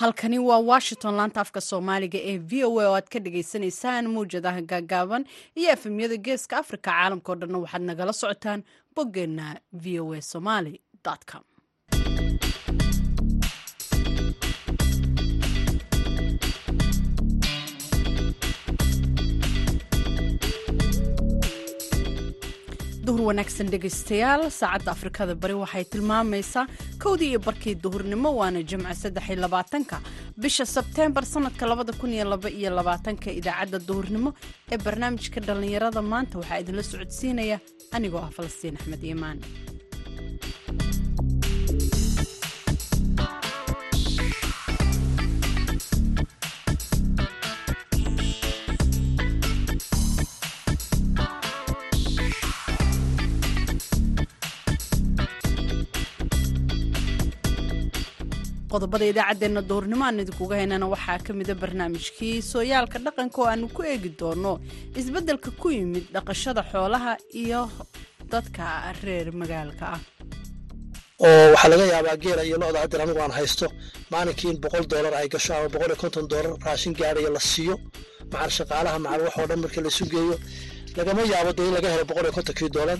Halkani waa washington laanta afka soomaaliga ee v o a oo aad ka dhagaysanaysaan mawjadaha gaagaaban iyo efemyada geeska africa caalamka oo dhanna waxaad nagala socotaan boggeenna v o a somaly com duhur wanaagsan dhegaystayaal saacadda afrikada bari waxay tilmaamaysaa kowdii iyo barkii duhurnimo waana jimco saddex iyo labaatanka. Bisha sebteembar sanadka labada kun iyo laba iyo labaatanka idaacadda duhurnimo ee barnaamijka dhallinyarada maanta waxaa idinla socodsiinaya anigoo ah falastiin axmed iimaan qodobada idaacaddeenna duhurnimo idinkuga haynana waxaa ka mida barnaamijkii sooyaalka dhaqanka oo aanu ku eegi doono isbeddelka ku yimid dhaqashada xoolaha iyo dadka reer magaalka ah. Oo waxaa laga yaabaa geela iyo lo-da haddii anigu aan haysto maalinkii in boqol doolar ay gasho ama boqol iyo konton doolar raashin gaadhaya la siiyo. Macal shaqaalaha macal waxoo dhan markii laisu geeyo lagama yaabo dee in laga helo boqol iyo kontonkii doolar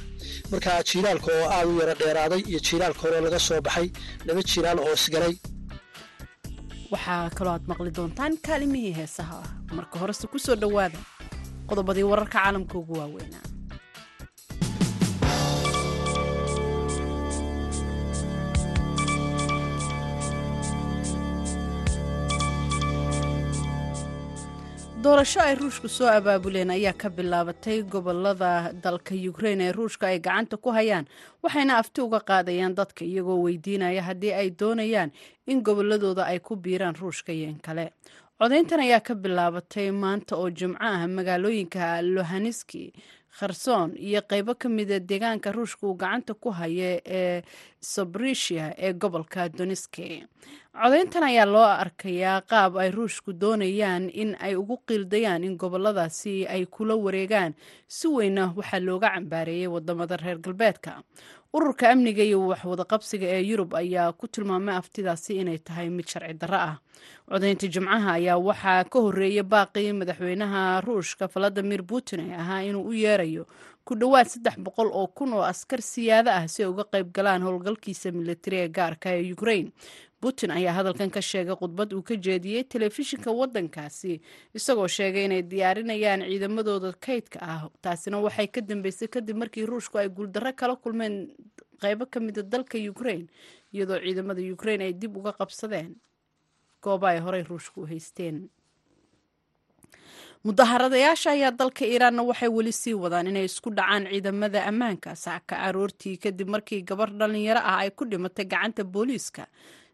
marka jiilaalka oo aad u yara dheeraaday iyo jiilaalka hore laga soo baxay laba jiilaal oo isgalay waxaa kaloo aad maqli doontaan kaalimihii heesaha. Ah marka horese ku soo dhowaada qodobadii wararka caalamka ugu waaweynaa doorasho ay ruushku soo abaabuleen ayaa ka bilaabatay gobollada dalka ukrein ee ruushka ay gacanta ku hayaan waxayna afti uga qaadayaan dadka iyagoo weydiinaya haddii ay doonayaan in goboladooda ay ku biiraan ruushka iyo in kale. Codayntan ayaa ka bilaabatay maanta oo jimco ah magaalooyinka lohaniski kherson iyo qaybo ka mida deegaanka ruushka uu gacanta ku haya ee sobrisia ee gobolka doniski codayntan ayaa loo arkayaa qaab ay ruushku doonayaan in ay ugu qiildayaan in goboladaasi ay kula wareegaan. Si weyna waxaa looga cambaareeyay waddamada reer galbeedka ururka amniga iyo waxwadaqabsiga ee yurub ayaa ku tilmaamay aftidaasi inay tahay mid sharci darro ah. Codaynta jimcaha ayaa waxaa ka horreeyay baaqii madaxweynaha ruushka valadimir putin ee ahaa inuu u yeerayo ku dhowaad saddex boqol oo kun oo askar siyaado ah si ay uga qayb galaan howlgalkiisa militari ee gaarka ee ukrain putin ayaa hadalkan ka sheegay khudbad uu ka jeediyey telefishinka waddankaasi isagoo sheegay inay diyaarinayaan ciidamadooda kaydka ah. Taasina waxay ka dambeysay kadib markii ruushku ay guuldarro kala kulmeen qaybo ka mida dalka ukrain iyadoo ciidamada ukrain ay dib uga qabsadeen gooba ay horey ruushku u haysteen. Mudaharadayaasha ayaa dalka iiraanna waxay weli sii wadaan inay isku dhacaan ciidamada ammaanka saaka aroortii kadib markii gabar dhallinyaro ah ay ku dhimatay gacanta booliiska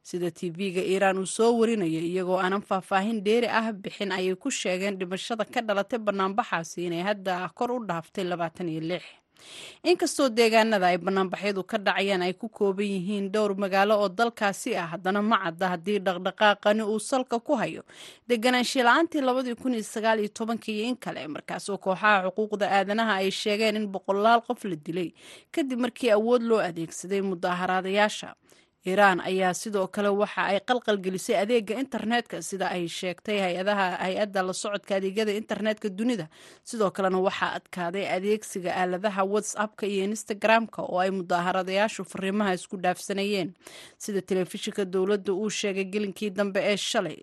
sida tv-ga iiraan uu soo warinayay iyagoo aanan faahfaahin dheeri ah bixin ayay ku sheegeen dhimashada ka dhalatay banaanbaxaasi inay hadda kor u dhaaftay labaatan iyo inkastoo deegaanada ay banaanbaxyadu ka dhacayaan ay ku kooban yihiin dhowr magaalo oo dalkaasi ah haddana ma cadda haddii dhaqdhaqaaqani uu salka ku hayo. Deganaanshiya la'aantii labadii kun iyo sagaal tobankii in kale markaasoo kooxaha xuquuqda aadanaha ay sheegeen in boqolaal qof la dilay. Kadib markii awood loo adeegsaday mudaharaadayaasha iiraan ayaa sidoo kale waxa ay qalqalgelisay adeega internetka sida ay sheegtay hay'adaha hay'adda la socodka adeegyada internetka dunida. Sidoo kalena waxaa adkaaday adeegsiga aaladaha whatsappka iyo instagram-ka oo ay mudaharadayaashu fariimaha isku dhaafsanayeen. Sida telefishinka dowladda uu sheegay gelinkii dambe ee shalay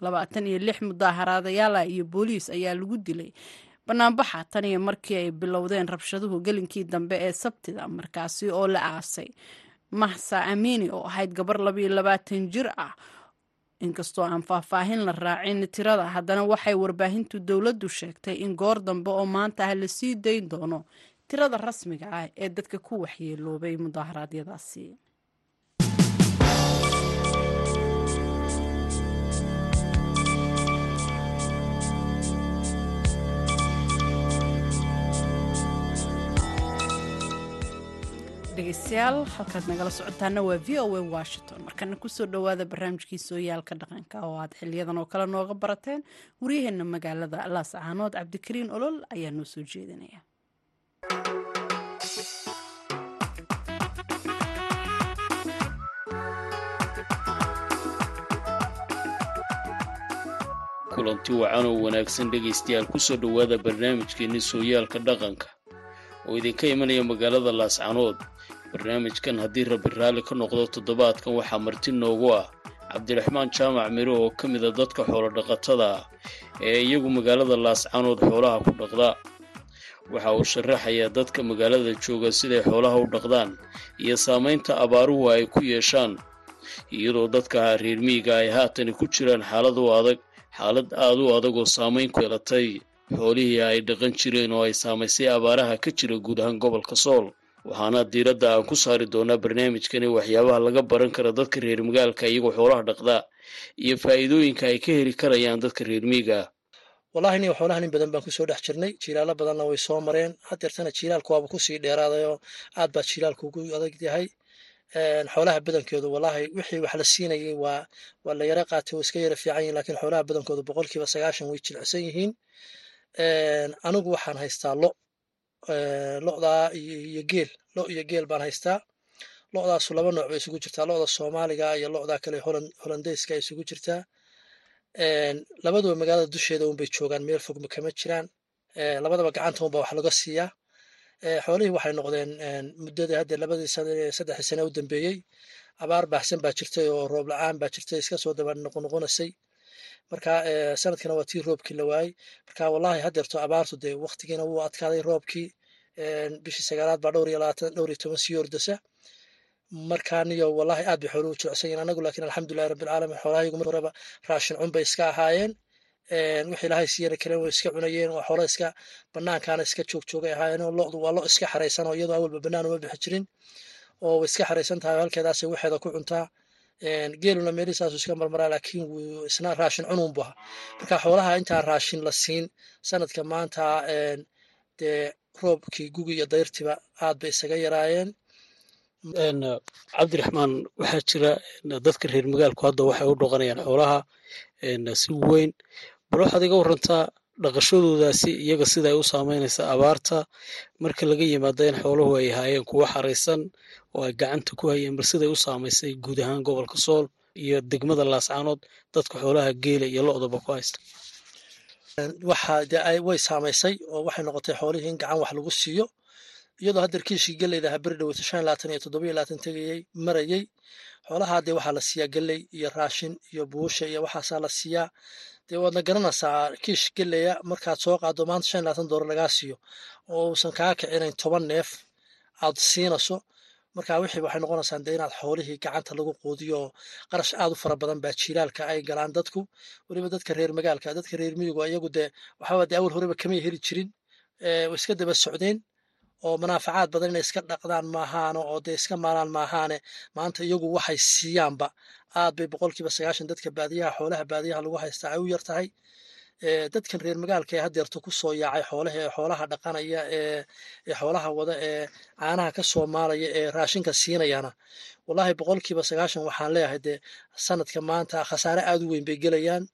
labaatan iyo lix mudaharadayaala iyo booliis ayaa lagu dilay. Banaanbaxa tan iyo markii ay bilowdeen rabshaduhu gelinkii dambe ee sabtida markaasi oo la aasay mahsa amini oo ahayd gabar labayo labaatan jir ah. Inkastoo aan faahfaahin la raacin tirada haddana waxay warbaahintu dowladdu sheegtay in goor dambe oo maanta ah la sii dayn doono tirada rasmiga ah ee dadka ku waxyeeloobay mudaharaadyadaasi dhegeystayaal halkaad nagala socotaana waa v o a washington. Markana ku soo dhowaada barnaamijkii sooyaalka dhaqanka oo aad xiliyadan oo kale nooga barateen waryaheena magaalada laas caanood cabdikariin olol ayaa noo soo jeedinaya. Kulanti wacan oo wanaagsan dhegaystayaal ku soo dhowaada barnaamijkeenni sooyaalka dhaqanka. Oo idinka imanaya magaalada laascanood barnaamijkan haddii rabbi raalli ka noqdo toddobaadkan waxaa marti noogu ah cabdiraxmaan jaamac miro oo ka mid a dadka xoolodhaqatada ah ee iyagu magaalada laascanood xoolaha ku dhaqda. Waxa uu sharaxayaa dadka magaalada jooga siday xoolaha u dhaqdaan iyo saamaynta abaaruhu ay ku yeeshaan iyadoo dadka reer miyiga ay haatani ku jiraan xaalad u adag xaalad aad u adag oo saamayn ku yeelatay xoolihii ay dhaqan jireen oo ay saamaysay abaaraha ka jira guud ahaan gobolka sool waxaana diiradda aan ku saari doonaa barnaamijkani waxyaabaha laga baran kara dadka reer magaalka iyagoo xoolaha dhaqda iyo faa'iidooyinka ay ka heli karayaan dadka reer miyiga. Wallahi nin xoolaha nin badan baan ku soo dhex jirnay. Jiilaalo badanna way soo mareen. Hadeertana jiilaalku waaba ku sii dheeraaday oo aad baa jiilaalku ugu adag yahay. Xoolaha badankoodu wallahi wixii wax la siinayay waa waa la yara qaatay oo iska yara fiican yihiin lakiin xoolaha badankoodu boqolkiiba sagaashan way jilicsan yihiin. Anigu waxaan haystaa lo lo'daa iyo geel lo iyo geel baan haystaa. Lo'daasu laba nooc bay isugu jirtaa lo'da soomaaliga iyo lo'daa kale holandeyska isugu jirtaa. Labaduba magaalada dusheeda unbay joogaan meel fog kama jiraan. Labadaba gacanta unba wax laga siiyaa. Xoolihii waxay noqdeen muddadii hadda labadii saddexdii sane u dambeeyey. Abaar baahsan baa jirtay oo roob la'aan baa jirtay iska soo daba noqonoqonaysay marka sanadkana waa tii roobkii la waayey marka wallahi hadeerto abaartu dee waktigiina wuu adkaaday roobkii bishii sagaalaad baa dhowr iyo labaatan dhowr iyo toban sii markaaniyo wallahi aad bay xooluhu jilicsan yihiin anagu laakiin alxamdulillahi rabbilcaalamiin xoolahayagu mar horeba raashin cun bay iska ahaayeen. Wixii ilahay siiyana kale way iska cunayeen waa xoolo iska banaankaana iska joogjoogay ahaayeen lodu waa lo iska xaraysan oo iyadoo awalba banaan uma bixi jirin oo way iska xaraysan tahay halkeedaasay waxeeda ku cuntaa geeluna meelihaasu iska marmaraa laakiin wuu isna raashin cunun bu ahaa marka xoolaha intaan raashin la siin sanadka maanta dee roobkii gugi iyo dayrtiba aad bay isaga yaraayeen. Cabdiraxmaan waxaa jira dadka reer magaalku hadda waxay u dhaqanayaan xoolaha si weyn. Bal waxaad iga warantaa dhaqashadoodaasi iyaga siday u saameynaysa abaarta. Marka laga yimaada in xooluhu ay ahaayeen kuwo xaraysan oo ay gacanta ku hayeen bal siday u saamaysay guud ahaan gobolka sool iyo degmada laascaanood dadka xoolaha geela iyo lo-daba ku haysta. Way saamaysay oo waxay noqotay xoolihii in gacan wax lagu siiyo. Iyadoo haddeer kiishii geleyda aha beri dhaweyta shan labaatan iyo toddoba iyo labaatan tegayey marayey xoolaha dee waxaa la siiyaa geley iyo raashin iyo buusha iyo waxaasaa la siiyaa dee waadna garanaysaa kiish geleya markaad soo qaado maanta shan labaatan doolar lagaa siiyo oo uusan kaa kicinayn toban neef aad siinayso marka wixii waxay noqonaysaa dee inaad xoolihii gacanta lagu quudiyo oo qarash aad u fara badan baa jiilaalka ay galaan dadku. Weliba dadka reer magaalka dadka reer miyigu iyagu dee waxaaba dee awal horeba kamay heli jirin iska daba socdeen oo manaafacaad badan inay iska dhaqdaan maahaano oo dee iska maalaan maahaane maanta iyagu waxay siiyaanba aad bay boqolkiiba sagaashan dadka baadiyaha xoolaha baadiyaha lagu haystaa ay u yar tahay. Dadkan reer magaalka ee hadeerto ku soo yaacay xoolaha ee xoolaha dhaqanaya ee xoolaha wada ee caanaha ka soo maalaya ee raashinka siinayana wallahi boqolkiiba sagaashan waxaan leeyahay dee sanadka maanta khasaare aad u weyn bay gelayaan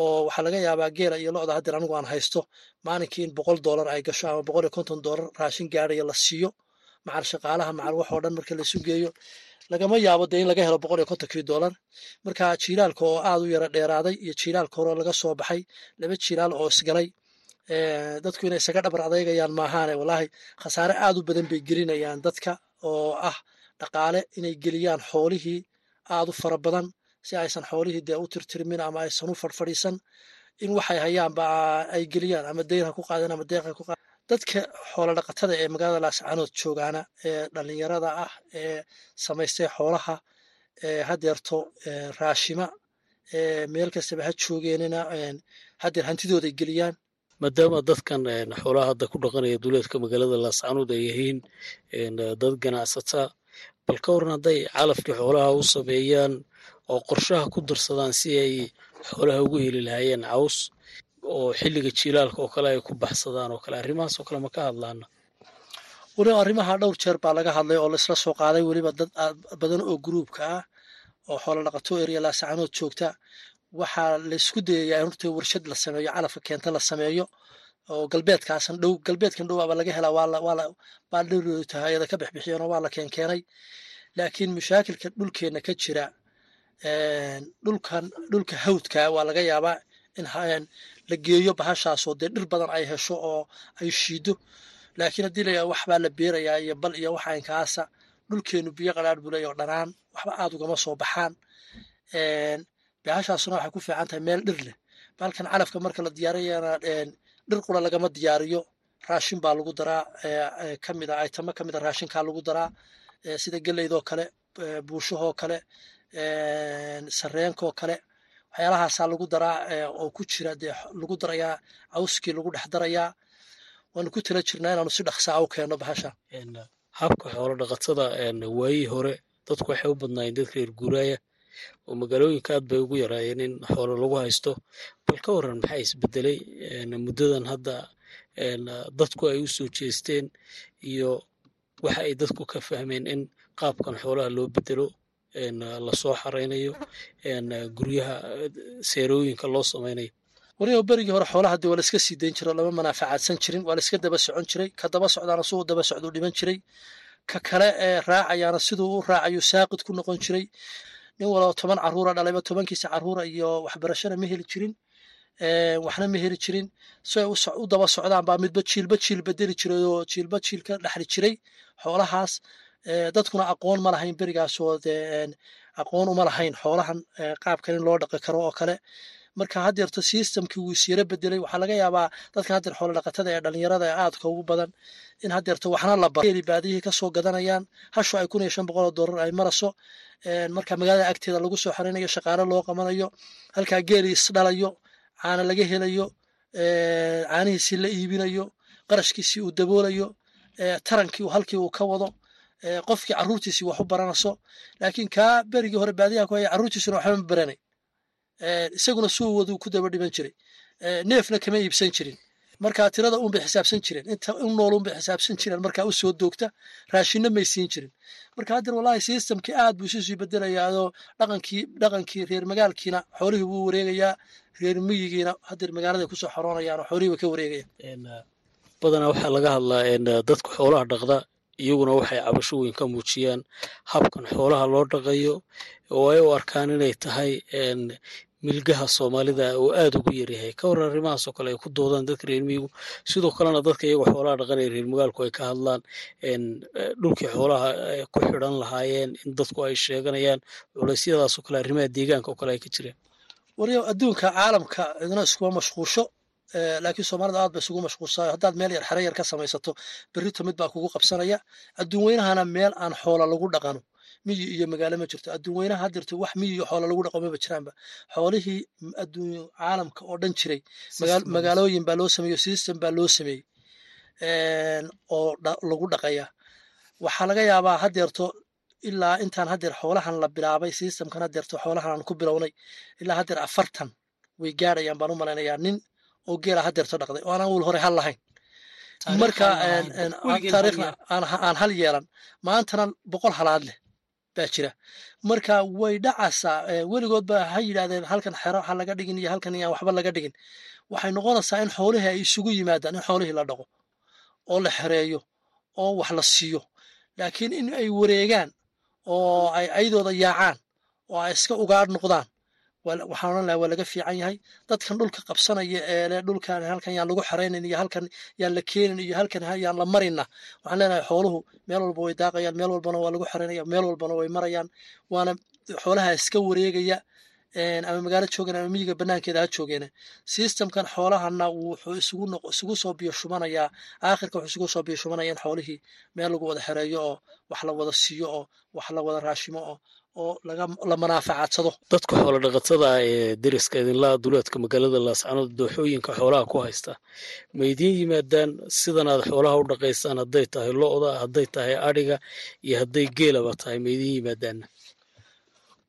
oo waxaa laga yaabaa geela iyo lo-da haddeer anigu aan haysto maalinkii in boqol doolar ay gasho ama boqol iyo konton doolar raashin gaadhaya la siiyo macal shaqaalaha macal wax oo dhan marka laisu geeyo. Lagama yaabo dee in laga helo boqol iyo kontonkii doolar marka jiilaalka oo aad u yara dheeraaday iyo jiilaalka hore laga soo baxay laba jiilaal oo isgalay dadku inay isaga dhabar adeegayaan maahaane wallahi khasaare aad u badan bay gelinayaan dadka oo ah dhaqaale inay geliyaan xoolihii aad u fara badan si aysan xoolihii dee u tirtirmin ama aysan u fadhfadhiisan in waxay hayaanba ay geliyaan ama deyn ku qaadeen ama deeq ku qaadeen dadka xoolo dhaqatada ee magaalada laascaanood joogaana ee dhallinyarada ah ee samaystay xoolaha ee hadeerto raashima ee meel kastaba ha joogeenina hadeer hantidooday geliyaan. Maadaama dadkan xoolaha hadda ku dhaqanaya duleedka magaalada laascaanood ay yihiin dad ganacsata bal ka waran hadday calafkii xoolaha u sameeyaan oo qorshaha ku darsadaan si ay xoolaha ugu heli lahaayeen caws oo xilliga jiilaalka oo kale ay ku baxsadaan oo kale. Arrimahaas oo kale ma ka hadlaana weliba arrimaha dhowr jeer baa laga hadlay oo laisla soo qaaday weliba dad badan oo gruubka ah oo xoolo dhaqato laasacanood joogta. Waxaa laysku dayayaa in horta warshad la sameeyo calafka keenta la sameeyo oo galbeedkaasan dhow galbeedkan dhow aba laga helaa waa dhowroodu tahayada ka bixbixiyeen oo waa la keenkeenay. Laakiin mashaakilka dhulkeenna ka jira dhulkan dhulka hawdka waa laga yaabaa in la geeyo bahashaasoo dee dhir badan ay hesho oo ay shiido. Laakiin haddii la yaaba waxbaa la beerayaa iyo bal iyo waxa inkaasa dhulkeenu biyo qadhaadh buu leeyaho dhanaan waxba aad ugama soo baxaan. Bahashaasuna waxay ku fiican tahay meel dhir leh. Baalkan calafka marka la diyaariyana dhir qura lagama diyaariyo. Raashin baa lagu daraa ka mid a aytamo ka mid a raashinkaa lagu daraa sida geleydoo kale buushahoo kale sareenkoo kale waxyaalahaasaa lagu daraa oo ku jira dee lagu darayaa cawskii lagu dhex darayaa waanu ku tala jirnaa inaanu si dhaqsaa u keenno bahasha. Habka xoolo dhaqatada waayihii hore dadku waxay u badnaayeen dadka reer guuraaya oo magaalooyinka aad bay ugu yaraayeen in xoolo lagu haysto. Bal ka waran maxaa isbedelay muddadan hadda dadku ay u soo jeesteen iyo waxa ay dadku ka fahmeen in qaabkan xoolaha loo bedelo la soo xaraynayo guryaha seerooyinka loo samaynayo. Wariba berigii hore xoolaha dee waa la sii dayn jiro lama manaafacaadsan jirin waa la daba socon jiray ka daba socdaana siduu daba socduu dhiman jiray ka kale ee raacayaana siduu u raacayo saaqid ku noqon jiray. Nin walaba toban caruura dhalayba tobankiisa caruura iyo waxbarashana ma heli jirin waxna ma heli jirin. Si ay u daba socdaan baa midba jiilba jiil bedeli jiray oo jiilba jiil ka dhexli jiray xoolahaas dadkuna aqoon ma lahayn berigaasoo dee aqoon uma lahayn xoolahan qaabkan in loo dhaqi karo oo kale. Marka haddeerto systemkii wuu isyara bedelay waxaa laga yaabaa dadkan haddeer xoolo dhaqatada ee dhalinyarada ee aadka ugu badan in haddeerto waxna la bari baadiyihii ka soo gadanayaan hasho ay kun iyo shan boqol oo dollar ay maraso. Marka magaalada agteeda lagu soo xarinayo shaqaale loo qabanayo halkaa geeli isdhalayo caana laga helayo caanihiisii la iibinayo qarashkiisii uu daboolayo tarankii halkii uu ka wado qofkii caruurtiisii wax u baranayso. Laakiin kaa berigii hore baadiyaha ku haya caruurtiisuna waxba ma baranay. Isaguna suu waduu ku daba dhiban jiray. Neefna kama iibsan jirin. Marka tirada unbay xisaabsan jireen. Inta u nool unbay xisaabsan jireen. Markaa u doogta raashinna may siin jirin. Marka haddeer wallahi systemkii aad buu isu sii dhaqankii dhaqankii reer magaalkiina xoolihii wuu wareegayaa reer miyigiina haddeer magaaladay ku soo xoroonayaan oo xoolihii ka wareegayaan. Badanaa waxaa laga hadlaa dadku xoolaha dhaqda iyaguna waxay cabasho weyn ka muujiyaan habkan xoolaha loo dhaqayo oo ay u arkaan inay tahay milgaha soomaalida oo aad ugu yaryahay ka waran arrimahaasoo kale ay ku doodaan dadka reer miyigu sidoo kalena dadka iyagoo xoolaha dhaqanaya reer magaalku ay ka hadlaan dhulkii xoolaha ku xidhan lahaayeen in dadku ay sheeganayaan culeysyadaasoo kale arrimaha deegaanka oo kale ay ka jireen. Wariyo adduunka caalamka cidna iskuma mashquusho laakiin soomaalida aad ba isugu mashquulsaa haddaad meel yar xere yar ka samaysato berrito mid baa kugu qabsanaya. Adduun weynahana meel aan xoola lagu dhaqano. Miyi iyo magaalo ma jirto. Adduun weynaha wax miyi iyo xoola lagu dhaqo maba jiraanba. Xoolihii adduun caalamka oo dhan jiray magaalooyin baa loo sameeyo system baa loo sameeyey oo lagu dhaqaya. Waxaa laga yaabaa haddeerto ilaa intaan haddeer xoolahan la bilaabay systemkan haddeerto xoolahan aan ku bilownay ilaa haddeer afartan way gaadhayaan baan u malaynayaa nin oo geela haddeerto dhaqday oo aanan wal hore hal lahayn. Marka taariikhna aan hal yeelan maantana boqol halaad leh baa jira. Marka way dhacaysaa weligood ba ha yidhahdeen halkan xero ha laga dhigin iyo halkan iyaan waxba laga dhigin. Waxay noqonaysaa in xoolihii ay isugu yimaadaan in xoolihii la dhaqo oo la xereeyo oo wax la siiyo. Laakiin in ay wareegaan oo ay ayadooda yaacaan oo ay iska ugaadh noqdaan waxaan odhan lahaa waa laga fiican yahay. Dadkan dhulka qabsanaya ee le dhulkan halkan yaan lagu xeraynin iyo halkan yaan la keenin iyo halkan yaan la marina. Waxaan leenahay xooluhu meel walba way daaqayaan meel walbana waa lagu xeraynaya meel walbana way marayaan. Waana xoolaha iska wareegaya ama magaalo joogen ama miyiga banaankeeda ha joogeena systemkan xoolahana wuxuu isugu soo biyo shubanayaa aakhirka wuxuu isugu soo biyo shubanaya in xoolihii meel lagu wada xereeyo oo wax la wada siiyo oo wax la wada raashimo oo oo la manaafacadsado dadka xoolo dhaqatada ee deriska idinlaa duleedka magaalada laascanood dooxooyinka xoolaha ku haysta ma idiin yimaadaan sidan aad xoolaha u dhaqaysaan hadday tahay lo-da hadday tahay adhiga iyo hadday geelaba tahay ma idiin yimaadaanna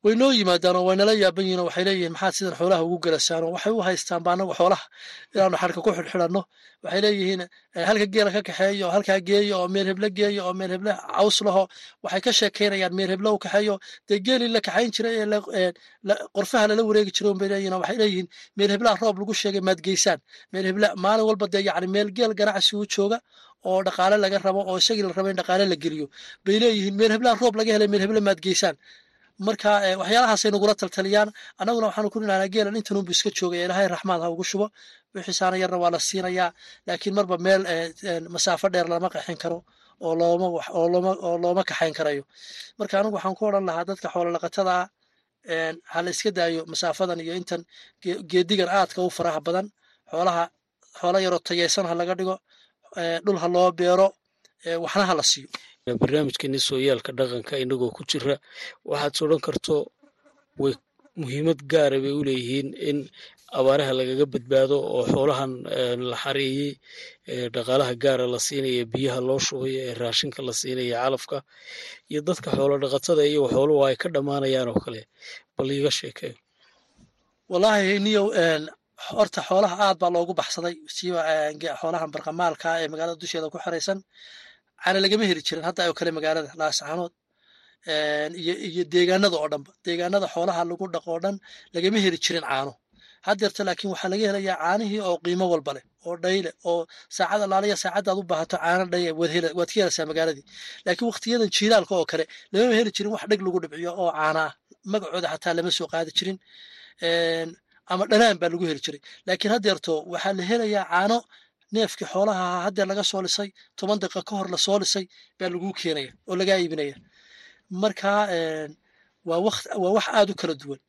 way noo yimaadaan oo waynala yaaban yihiin oo waxay leeyihiin maxaad sidan xoolaha ugu galasaan oo waxay u haystaan ba anagu xoolaha inaanu xarka ku xidhxidhanno. Waxay leeyihiin halka geela ka kaxeeyo oo halkaa geeyo oo meel heble geeyo oo meel heble caws laho waxay ka sheekaynayaan meel heble u kaxeeyo. Dee geelii la kaxayn jiray ee qorfaha lala wareegi jiray unbay leeyihiin waxay leeyihiin meel heblaha roob lagu sheegay maad geysaan meel heble maalin walba dee yacni meel geel ganacsi u jooga oo dhaqaale laga rabo oo isagii la rabo in dhaqaale la geliyo. Bay leeyihiin meel heblaha roob laga helay meel heble maad geysaan marka waxyaalahaasay nagula taltaliyaan. Annaguna waxaanu ku dhinahnaa geelan intanunbu iska joogaya ilaahay raxmaad ha ugu shubo. Wixiisaana yarna waa la siinayaa laakiin marba meel masaafo dheer lama qaxin karo oo looma oo looma kaxayn karayo. Marka anigu waxaan ku odhan lahaa dadka xoololaqatada ha la iska daayo masaafadan iyo intan geedigan aadka u faraha badan. Xoolaha xoolo yaroo tayaysan ha laga dhigo dhul ha loo beero waxna ha la siiyo barnaamijkeeni sooyaalka dhaqanka inagoo ku jira waxaad sodhan karto way muhiimad gaara bay u leeyihiin in abaaraha lagaga badbaado oo xoolahan la xareeyey dhaqaalaha gaara la siinaya biyaha loo shubayo ee raashinka la siinaya calafka iyo dadka xoolo dhaqatada iyo xooluhu ay ka dhammaanayaan oo kale. Bal iiga sheekeeyo wallaahi niyow horta xoolaha aad baa loogu baxsaday siiba xoolahan barqamaalka ee magaalada dusheeda ku xeraysan caana lagama heli jirin hadda oo kale magaalada laascaanood iyo deegaanada oo dhanba deegaanada xoolaha lagu dhaqo oo dhan lagama heli jirin caano. Haddeerta laakiin waxaa laga helayaa caanihii oo qiimo walba leh oo dhayle oo saacad alaaliya saacaddaad u baahato caano dhaye waad ka helaysaa magaaladii. Laakiin waqtiyadan jiilaalka oo kale lamama heli jirin wax dheg lagu dhibciyo oo caana ah. Magacooda xataa lama soo qaadi jirin. Ama dhanaan baa lagu heli jiray. Laakiin haddeerto waxaa la helayaa caano neefkii xoolaha haddeer laga soo lisay toban daqiiqa ka hor la soo lisay baa laguu keenaya oo lagaa iibinaya. Marka waa wax aad u kala duwan.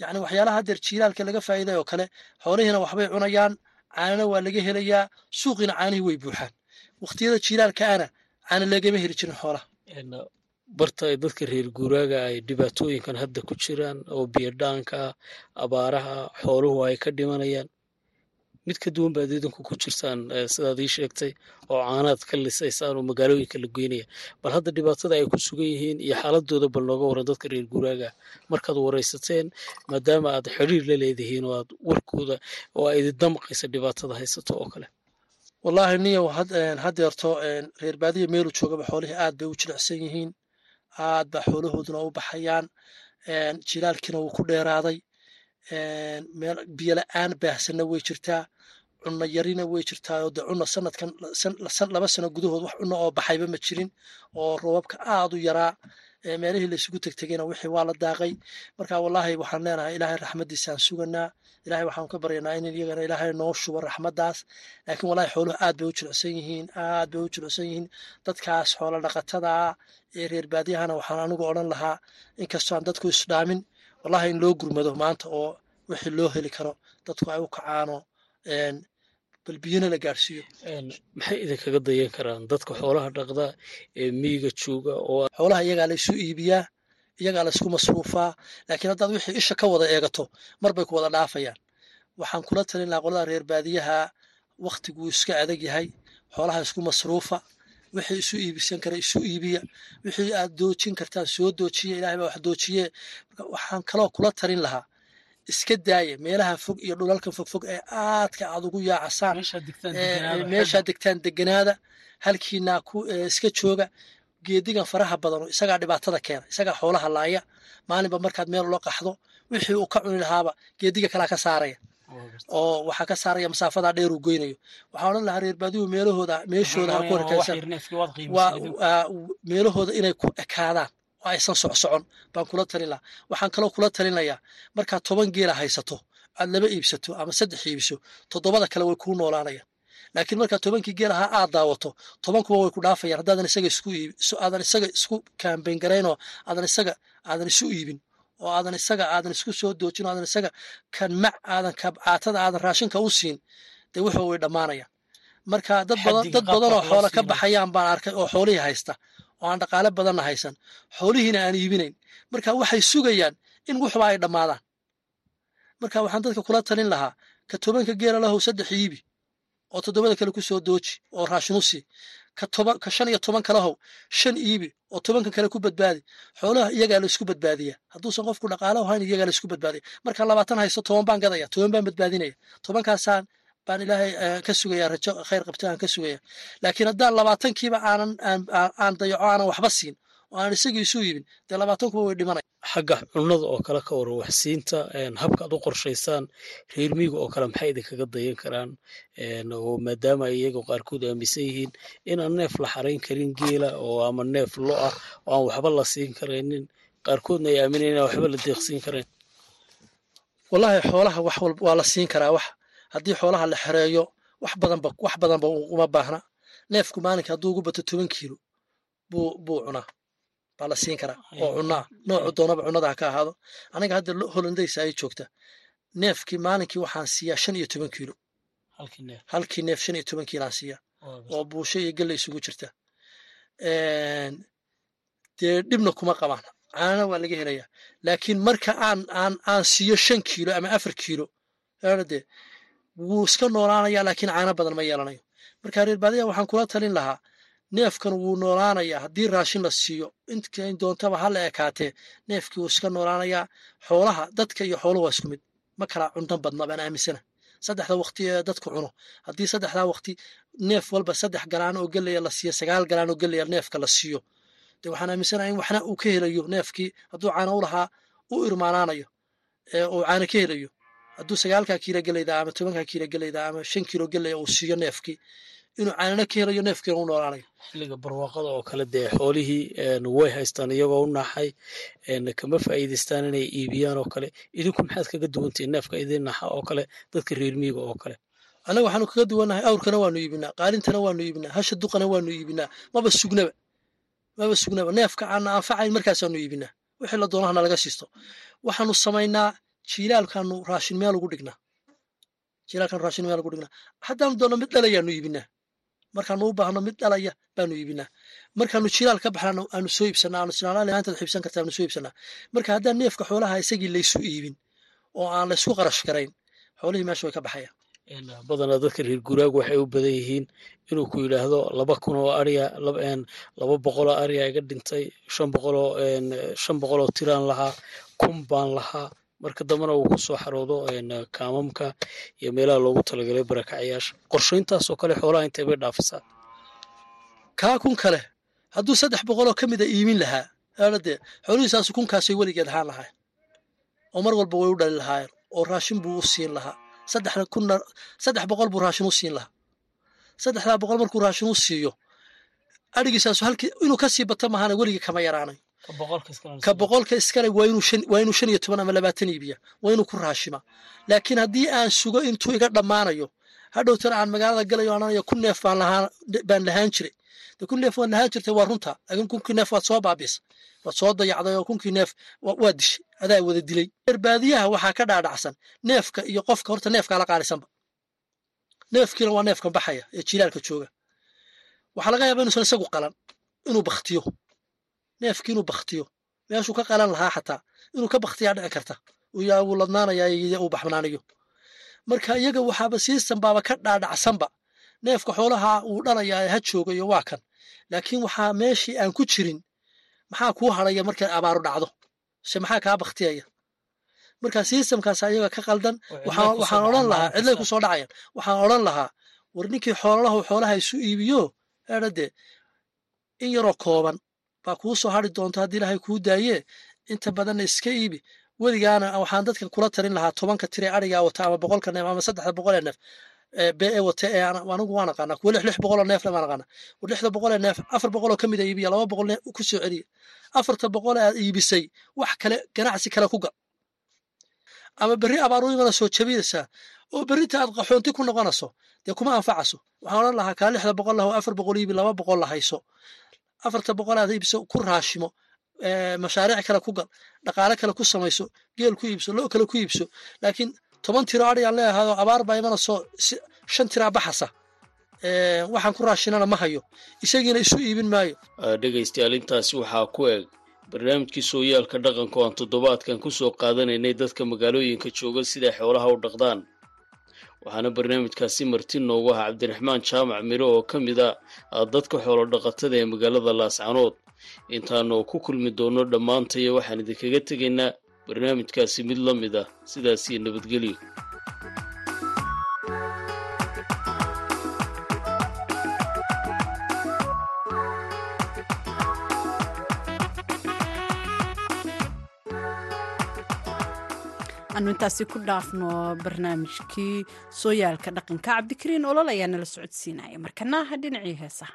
Yacni waxyaalaha haddeer jiilaalka laga faa'iiday oo kale xoolihiina waxbay cunayaan caanana waa laga helayaa suuqiina caanihii way buuxaan. Waqtiyada jiilaalka ana caana lagama heli jirin xoolaha. Barta dadka reer guuraaga ay dhibaatooyinkan hadda ku jiraan oo biyodhaanka abaaraha xooluhu ay ka dhimanayaan mid ka duwan baad idinku ku jirtaan sidaad ii sheegtay oo caanaad ka lisaysaan oo magaalooyinka la geynaya bal hadda dhibaatada ay ku sugan yihiin iyo xaaladooda bal nooga waran dadka reer guuraaga. Markaad waraysateen maadaama aad xidhiir la leedihiin oo aad warkooda oo ay idindamqaysa dhibaatada haysato oo kale. Wallaahi niyow haddeerto reer baadiya meelu joogaba xoolihii aad bay u jilicsan yihiin. Aad baa xoolahooduna u baxayaan jilaalkiina wuu ku dheeraaday. Meel biyola-aan baahsanna way jirtaa cunno yarina way jirtaa oo de cunno sanadkan laba sano gudahood wax cunno oo baxayba ma jirin oo roobabka aad u yaraa. Meelihii laysugu tegtegayna wixii waa la daaqay. Marka wallaahi waxaan leenahay ilaahay raxmaddiisaan suganaa ilahay waxaan ka baryanaa in iyagana ilaahay noo shubo raxmaddaas laakiin wallahi xooluhu aad bay u jilicsan yihiin aad bay u jilicsan yihiin. Dadkaas xoolo dhaqatadaa ee reer baadiyahana waxaan anigu odhan lahaa inkastoo aan dadku isdhaamin wallahi in loo gurmado maanta oo wixii loo heli karo dadku ay u kacaano bal biyana la gaarsiiyo. Maxay idinkaga dayan karaan dadka xoolaha dhaqda ee miyiga jooga oo xoolaha iyagaa la isu iibiyaa iyagaa la isku masruufaa laakiin haddaad wixii isha ka wada eegato mar bay ku wada dhaafayaan. Waxaan kula talin lahaa qolada reer baadiyaha waktiguu iska adag yahay xoolaha isku masruufa wixii isu iibisan kara isu iibiya wixii aad doojin kartaan soo doojiya ilahay baa wax doojiye. Waxaan kaloo kula talin lahaa iska daaya meelaha fog iyo dhulalka fogfog ee aadka aad ugu yaacasaan. Meeshaa degtaan deganaada halkiinaa ku iska jooga geedigan faraha badan isagaa dhibaatada keena isagaa xoolaha laaya maalinba markaad meel ula qaxdo wixii uu ka cuni lahaaba geediga kalaa ka saaraya. Oo waxaa ka saaraya masaafadaa dheer uu goynayo. Waxaa odhan lahaa reer baadiyu meelahooda meeshooda ha ku horkaysan meelahooda inay ku ekaadaan oo aysan socsocon baan kula talin lahaa waxaan kaloo kula talinayaa markaad toban geela haysato aad laba iibsato ama saddex iibiso toddobada kale way kuu noolaanayaan. Laakiin markaad tobankii geel ahaa aad daawato tobankuba way ku dhaafayaan. Haddaadan isaga isku iibi aadan isaga isku kaambayn garaynoo aadan isaga aadan isu iibin oo aadan isaga aadan isku soo doojin oo aadan isaga kan mac aadan kabcaatada aadan raashinka u siin dee wuxuu way dhammaanayaan marka dad badan dad badan oo xoola ka baxayaan baan arkay oo xoolihii haysta oo aan dhaqaale badanna haysan xoolihiina aan iibinayn. Marka waxay sugayaan in wuxuba ay dhammaadaan. Marka waxaan dadka kula talin lahaa ka tobanka geela lahow saddex iibi oo toddobada kale ku soo dooji oo raashin u sii. Ka shan iyo toban kalahow shan iibi oo tobanka kale ku badbaadi. Xoolaha iyagaa la badbaadiya hadduusan qofku dhaqaalo hayn iyagaa la badbaadiya marka labaatan haysto toban baan gadaya toban baan badbaadinaya tobankaasaan baan ilaahay ka sugaya rajo khayr qabta aan ka sugaya laakiin haddaan labaatankiiba aanan aan dayaco aanan waxba siin oo aan isagii isu iibin dee labaatankuba way dhimanaya xagga cunnada oo kale ka waran waxsiinta habka ad u qorshaysaan reer miiga oo kale maxay idinkaga dayan karaan? Oo maadaama ay iyaga qaarkood aaminsan yihiin inaan neef la xarayn karin geela oo ama neef lo ah oo aan waxba la siin karaynin. Qaarkoodna ay aaminayn inaan waxba la deeqsiin karayn. Wallahi xoolaha wax walba waa la siin karaa wax haddii xoolaha la xereeyo wax badanba wax badanba uma baahna. Neefku maalinka hadduu ugu bato toban kiilo buu buu cunaa. Baa la siin karaa oo cunaa noocu doonaba cunada ha ka ahaado. Aniga hadda holandaysa ay joogta neefkii maalinkii waxaan siiyaa shan iyo toban kiilo. Halkii neef. Shan iyo toban kiilaan siiyaa. Oo buusho iyo gelle isugu jirta. Dee dhibna kuma qabaan. Caanana waa laga helayaa. Laakiin marka aan aan aan siiyo shan kiilo ama afar kiilo dee wuu iska noolaanayaa laakiin caano badan ma yeelanayo. Marka reer baadiya waxaan kula talin lahaa neefkan wuu noolaanayaa haddii raashin la siiyo. Intayn doontaba ha la ekaatee neefkii wuu iska noolaanayaa xoolaha dadka iyo xooluhu waa isku mid. Ma kala cuntan badna baan aaminsana. Saddexda waqti ee dadku cuno. Haddii saddexdaa waqti neef walba saddex galaan oo gelaya la siiyo sagaal galaan oo gelaya neefka la siiyo. De waxaan aaminsanaha in waxna uu ka helayo neefkii hadduu caano u lahaa u irmaanaanayo uu caano ka helayo hadduu sagaalkaa kiilo gelayda ama tobankaa kiilo gelayda ama shan kiilo gelaya uu siiyo neefkii inuu caanana ka helayo neefkiina u noolaanayo xilliga barwaaqada oo kale dee xoolihii way haystaan iyagoo u naxay kama faa'iidaystaan inay iibiyaan oo kale. Idinku maxaad kaga duwantihin neefka idin naxa oo kale dadka reer miiga oo kale? Annaga waxaanu kaga duwannahay awrkana waanu iibinaa qaalintana waanu iibinaa hasha duqana waanu iibinaa maba sugnaba maba sugnaba. Neefka aana anfacayn markaasaanu iibinaa. Wixii la doonahana laga siisto. Waxaanu samaynaa jiilaalkaanu raashin meel ugu dhignaa jiilaalkaanu raashin meel ugu dhignaa haddaanu doonno mid dhalayaanu iibinaa. Markaanu u baahno mid dhalaya baanu iibinaa. Markaanu jilaal ka baxnaan aanu soo iibsanaa aanu sinaalaaantaad xiibsan karta aanu soo iibsanaa marka haddaan neefka xoolaha isagii laysu iibin oo aan laysku qarash garayn xoolihii meesha way ka baxayaan. Badanaa dadka reer guraagu waxay u badan yihiin inuu ku yidhaahdo laba kun oo ariya laba boqoloo ariya iga dhintay shan boqoloo shan boqoloo tiraan lahaa kun baan lahaa marka dambena uu ku soo xaroodo kaamamka iyo meelaha loogu talagalay barakacayaasha. Qorshayntaasoo kale xoolaha intay bay dhaafisaa. Kaa kun kale hadduu saddex boqoloo ka mida iimin lahaa aadadee xoolihiisaasu kunkaasay weligeed ahaan lahayn oo mar walba way u dhali lahaayeen oo raashin buu u siin lahaa. Saddex boqol buu raashin u siin lahaa. Saddexdaa boqol markuu raashin u siiyo adhigiisaasu halkii inuu ka sii bato mahana weligii kama yaraanayo ka boqolka iskale waa inuu shan iyo toban ama labaatan iibiya waa inuu ku raashima laakiin haddii aan sugo intuu iga dhammaanayo hadhowtana aan magaalada galayo aananayo kun neef baan lahaan jiray de neef waad lahaan jirtay waa runta laakiin kunkii neef waad soo baabisa waad soo dayacday oo kunkii neef waa dishay adaa wada dilay baadiyaha waxaa ka dhaadhacsan neefka iyo qofka horta neefkaa la qaalisanba neefkiina waa neefkan baxaya ee jilaalka jooga waxaa laga yaaba inuusan isagu qalan inuu baktiyo neefkii inuu baktiyo meeshuu ka qalan lahaa xataa. Inuu ka baktiyaa dhici karta. Wuu ladnaanayaa uu baxnaaniyo marka iyaga waxaaba baaba ka dhaadhacsanba neefka xoolaha uu dhalayaa ha joogayo waa kan. Laakiin waxaa meeshii aan ku jirin maxaa kuu hadhaya markay abaaru dhacdo? Se maxaa kaa baktiyaya marka sistamkaas ayaga ka qaldan waxaan odhan lahaa cidlay ku soo dhacayaan. Waxaan odhan lahaa war ninkii xoolalahu xoolaha isu iibiyo? Eedhade in yaroo kooban baa kuu soo hadri doonta haddii ilaahay kuu daayee inta badanna iska iibi. Weligaana waxaan dadka kula talin lahaa tobanka tire arigaa wata ama boqolka neef ama saddexda boqolee neef bee ee wata ee anigu waan aqaanaa. Kuwa lix lix boqoloo neef le waan aqaanaa. Lixda boqolee neef afar boqoloo ka mid a iibiya laba boqol neef ku celiya. Afarta boqol aad iibisay wax kale ganacsi kale ku gal. Ama berri abaaruimana soo jabinaysaa oo berrinta aad qaxoonti ku noqonayso dee kuma anfacaso. Waxaan odhan lahaa kaa lixda boqol laho afar boqol iibi laba boqol la hayso afarta boqol aad iibso ku raashimo mashaariic kale ku gal dhaqaale kale ku samayso geel ku iibso lo kale ku iibso. Laakiin toban tiro adhiyaan leeyahaado abaar baa imanayso shan tiraa baxasa. Waxaan ku raashinana ma hayo. Isagiina isu iibin maayo. Dhegaystayaal intaasi waxaa ku eg barnaamijkii sooyaalka dhaqanka oo aan toddobaadkan ku soo qaadanaynay dadka magaalooyinka jooga siday xoolaha u dhaqdaan waxaana barnaamijkaasi marti noogu ahaa cabdiraxmaan jaamac miro oo ka mid a dadka xoolo dhaqatada ee magaalada laascanood intaanu ku kulmi doono dhammaantaya waxaan idinkaga tegaynaa barnaamijkaasi mid la mid ah. Sidaas iyo nabadgelyo anu intaasi ku dhaafno barnaamijkii sooyaalka dhaqanka cabdikariin olol ayaa nala socodsiinaya markanaha dhinacii heesaha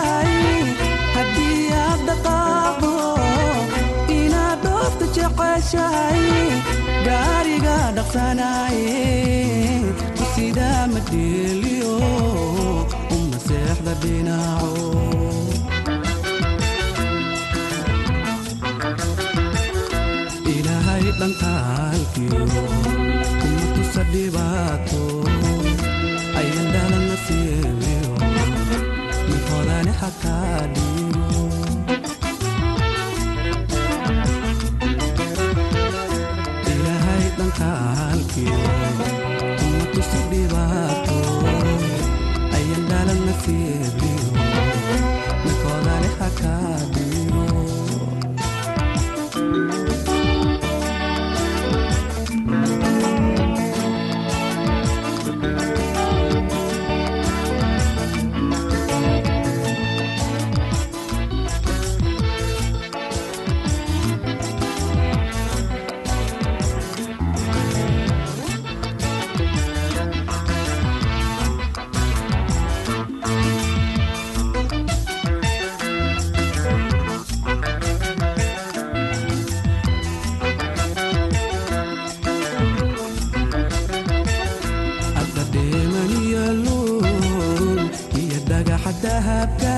gaariga dhaqsanaye tusida madheeliyo u maseexda dhinaco ilaahay dhantaalkiyo kuma tusa dhibaato ayan dhalana adutaarka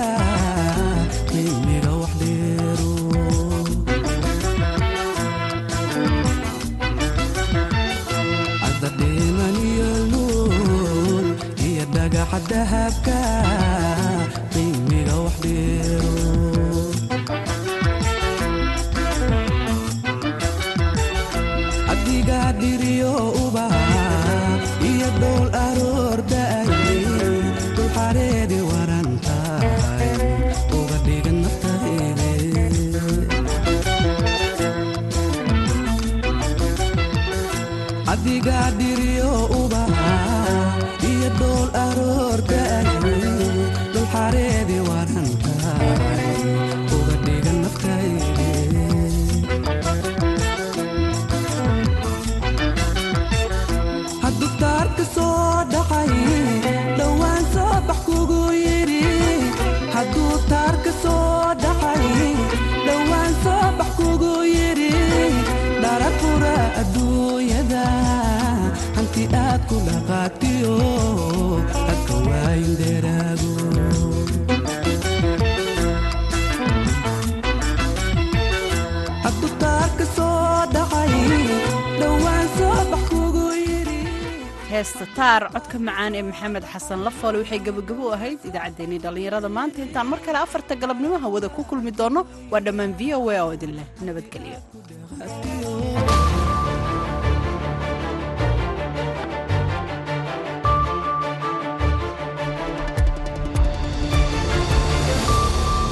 soo dhacay heesta taar codka macaan ee maxamed xasan lafoole waxay gebagabo u ahayd idaacaddeenii dhallinyarada. Maanta intaan mar kale afarta galabnimo hawada ku kulmi doonno waa dhammaan v o a oo idin leh nabadgelyo